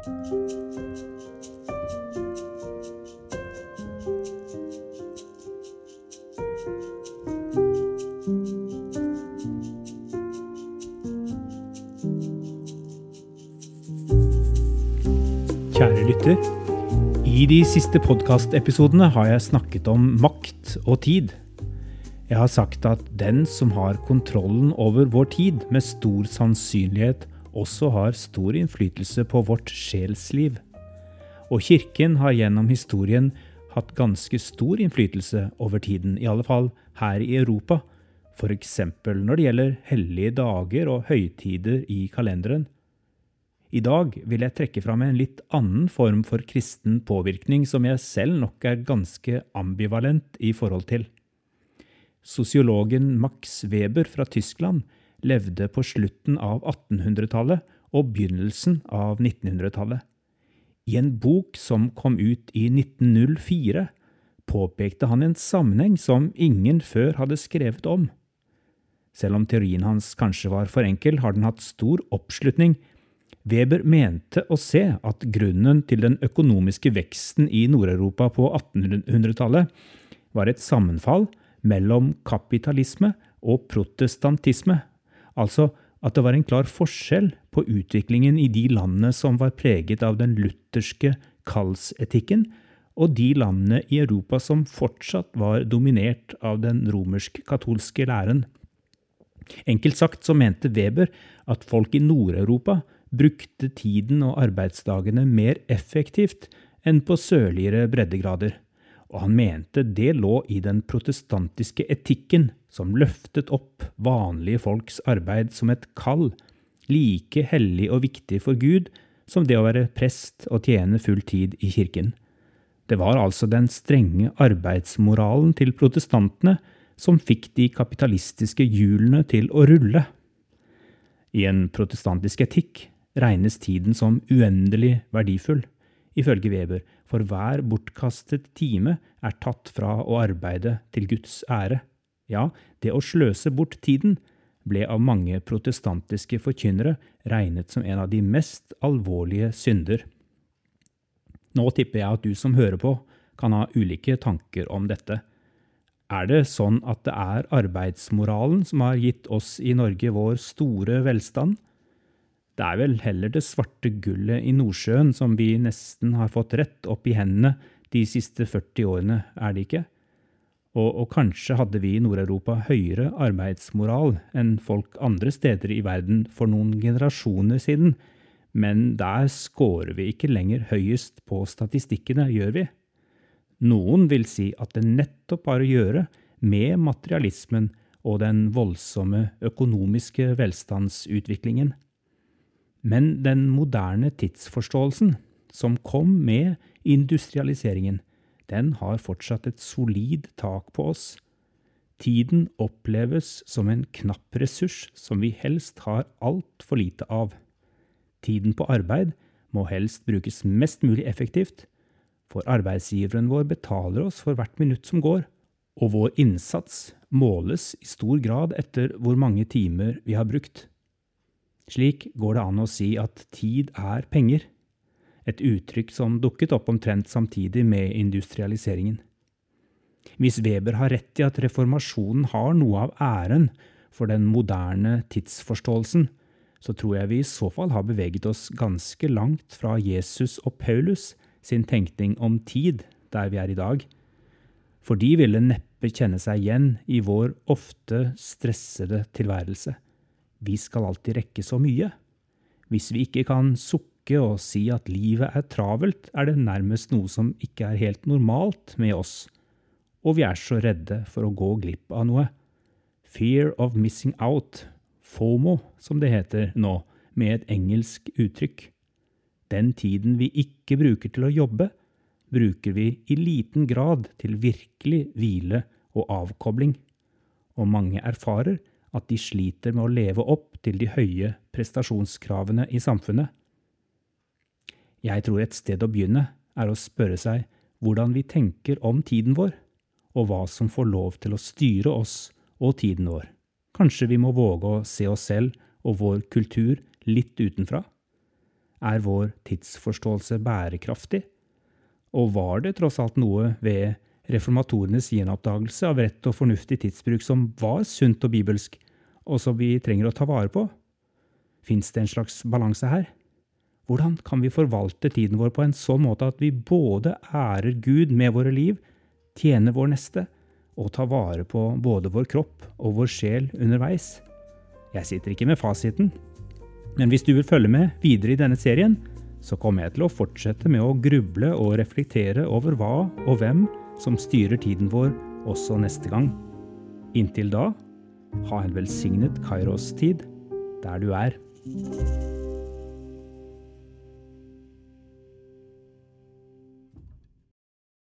Kjære lytter. I de siste podkastepisodene har jeg snakket om makt og tid. Jeg har sagt at den som har kontrollen over vår tid, med stor sannsynlighet også har stor innflytelse på vårt sjelsliv. Og kirken har gjennom historien hatt ganske stor innflytelse over tiden, i alle fall her i Europa, f.eks. når det gjelder hellige dager og høytider i kalenderen. I dag vil jeg trekke fram en litt annen form for kristen påvirkning som jeg selv nok er ganske ambivalent i forhold til. Sosiologen Max Weber fra Tyskland levde på slutten av 1800-tallet og begynnelsen av 1900-tallet. I en bok som kom ut i 1904, påpekte han en sammenheng som ingen før hadde skrevet om. Selv om teorien hans kanskje var for enkel, har den hatt stor oppslutning Weber mente å se at grunnen til den økonomiske veksten i Nord-Europa på 1800-tallet var et sammenfall mellom kapitalisme og protestantisme, altså at det var en klar forskjell på utviklingen i de landene som var preget av den lutherske kallsetikken, og de landene i Europa som fortsatt var dominert av den romersk-katolske læren. Enkelt sagt så mente Weber at folk i Nord-Europa brukte tiden og arbeidsdagene mer effektivt enn på sørligere breddegrader, og han mente det lå i den protestantiske etikken som løftet opp vanlige folks arbeid som et kall, like hellig og viktig for Gud som det å være prest og tjene full tid i kirken. Det var altså den strenge arbeidsmoralen til protestantene som fikk de kapitalistiske hjulene til å rulle. I en protestantisk etikk regnes tiden som uendelig verdifull. Ifølge Weber, for hver bortkastet time er tatt fra å arbeide til Guds ære. Ja, det å sløse bort tiden ble av mange protestantiske forkynnere regnet som en av de mest alvorlige synder. Nå tipper jeg at du som hører på, kan ha ulike tanker om dette. Er det sånn at det er arbeidsmoralen som har gitt oss i Norge vår store velstand? Det er vel heller det svarte gullet i Nordsjøen som vi nesten har fått rett opp i hendene de siste 40 årene, er det ikke? Og, og kanskje hadde vi i Nord-Europa høyere arbeidsmoral enn folk andre steder i verden for noen generasjoner siden, men der scorer vi ikke lenger høyest på statistikkene, gjør vi? Noen vil si at det nettopp har å gjøre med materialismen og den voldsomme økonomiske velstandsutviklingen. Men den moderne tidsforståelsen, som kom med industrialiseringen, den har fortsatt et solid tak på oss. Tiden oppleves som en knapp ressurs som vi helst har altfor lite av. Tiden på arbeid må helst brukes mest mulig effektivt, for arbeidsgiveren vår betaler oss for hvert minutt som går, og vår innsats måles i stor grad etter hvor mange timer vi har brukt. Slik går det an å si at tid er penger, et uttrykk som dukket opp omtrent samtidig med industrialiseringen. Hvis Weber har rett i at reformasjonen har noe av æren for den moderne tidsforståelsen, så tror jeg vi i så fall har beveget oss ganske langt fra Jesus og Paulus sin tenkning om tid der vi er i dag, for de ville neppe kjenne seg igjen i vår ofte stressede tilværelse. Vi skal alltid rekke så mye. Hvis vi ikke kan sukke og si at livet er travelt, er det nærmest noe som ikke er helt normalt med oss, og vi er så redde for å gå glipp av noe. Fear of missing out, FOMO, som det heter nå, med et engelsk uttrykk. Den tiden vi ikke bruker til å jobbe, bruker vi i liten grad til virkelig hvile og avkobling, og mange erfarer at de sliter med å leve opp til de høye prestasjonskravene i samfunnet. Jeg tror et sted å begynne er å spørre seg hvordan vi tenker om tiden vår, og hva som får lov til å styre oss og tiden vår. Kanskje vi må våge å se oss selv og vår kultur litt utenfra? Er vår tidsforståelse bærekraftig? Og var det tross alt noe ved reformatorenes gjenoppdagelse av rett og fornuftig tidsbruk som var sunt og bibelsk, og som vi trenger å ta vare på? Fins det en slags balanse her? Hvordan kan vi forvalte tiden vår på en sånn måte at vi både ærer Gud med våre liv, tjener vår neste, og tar vare på både vår kropp og vår sjel underveis? Jeg sitter ikke med fasiten, men hvis du vil følge med videre i denne serien, så kommer jeg til å fortsette med å gruble og reflektere over hva og hvem som styrer tiden vår også neste gang. Inntil da, ha en velsignet Kairos-tid der du er.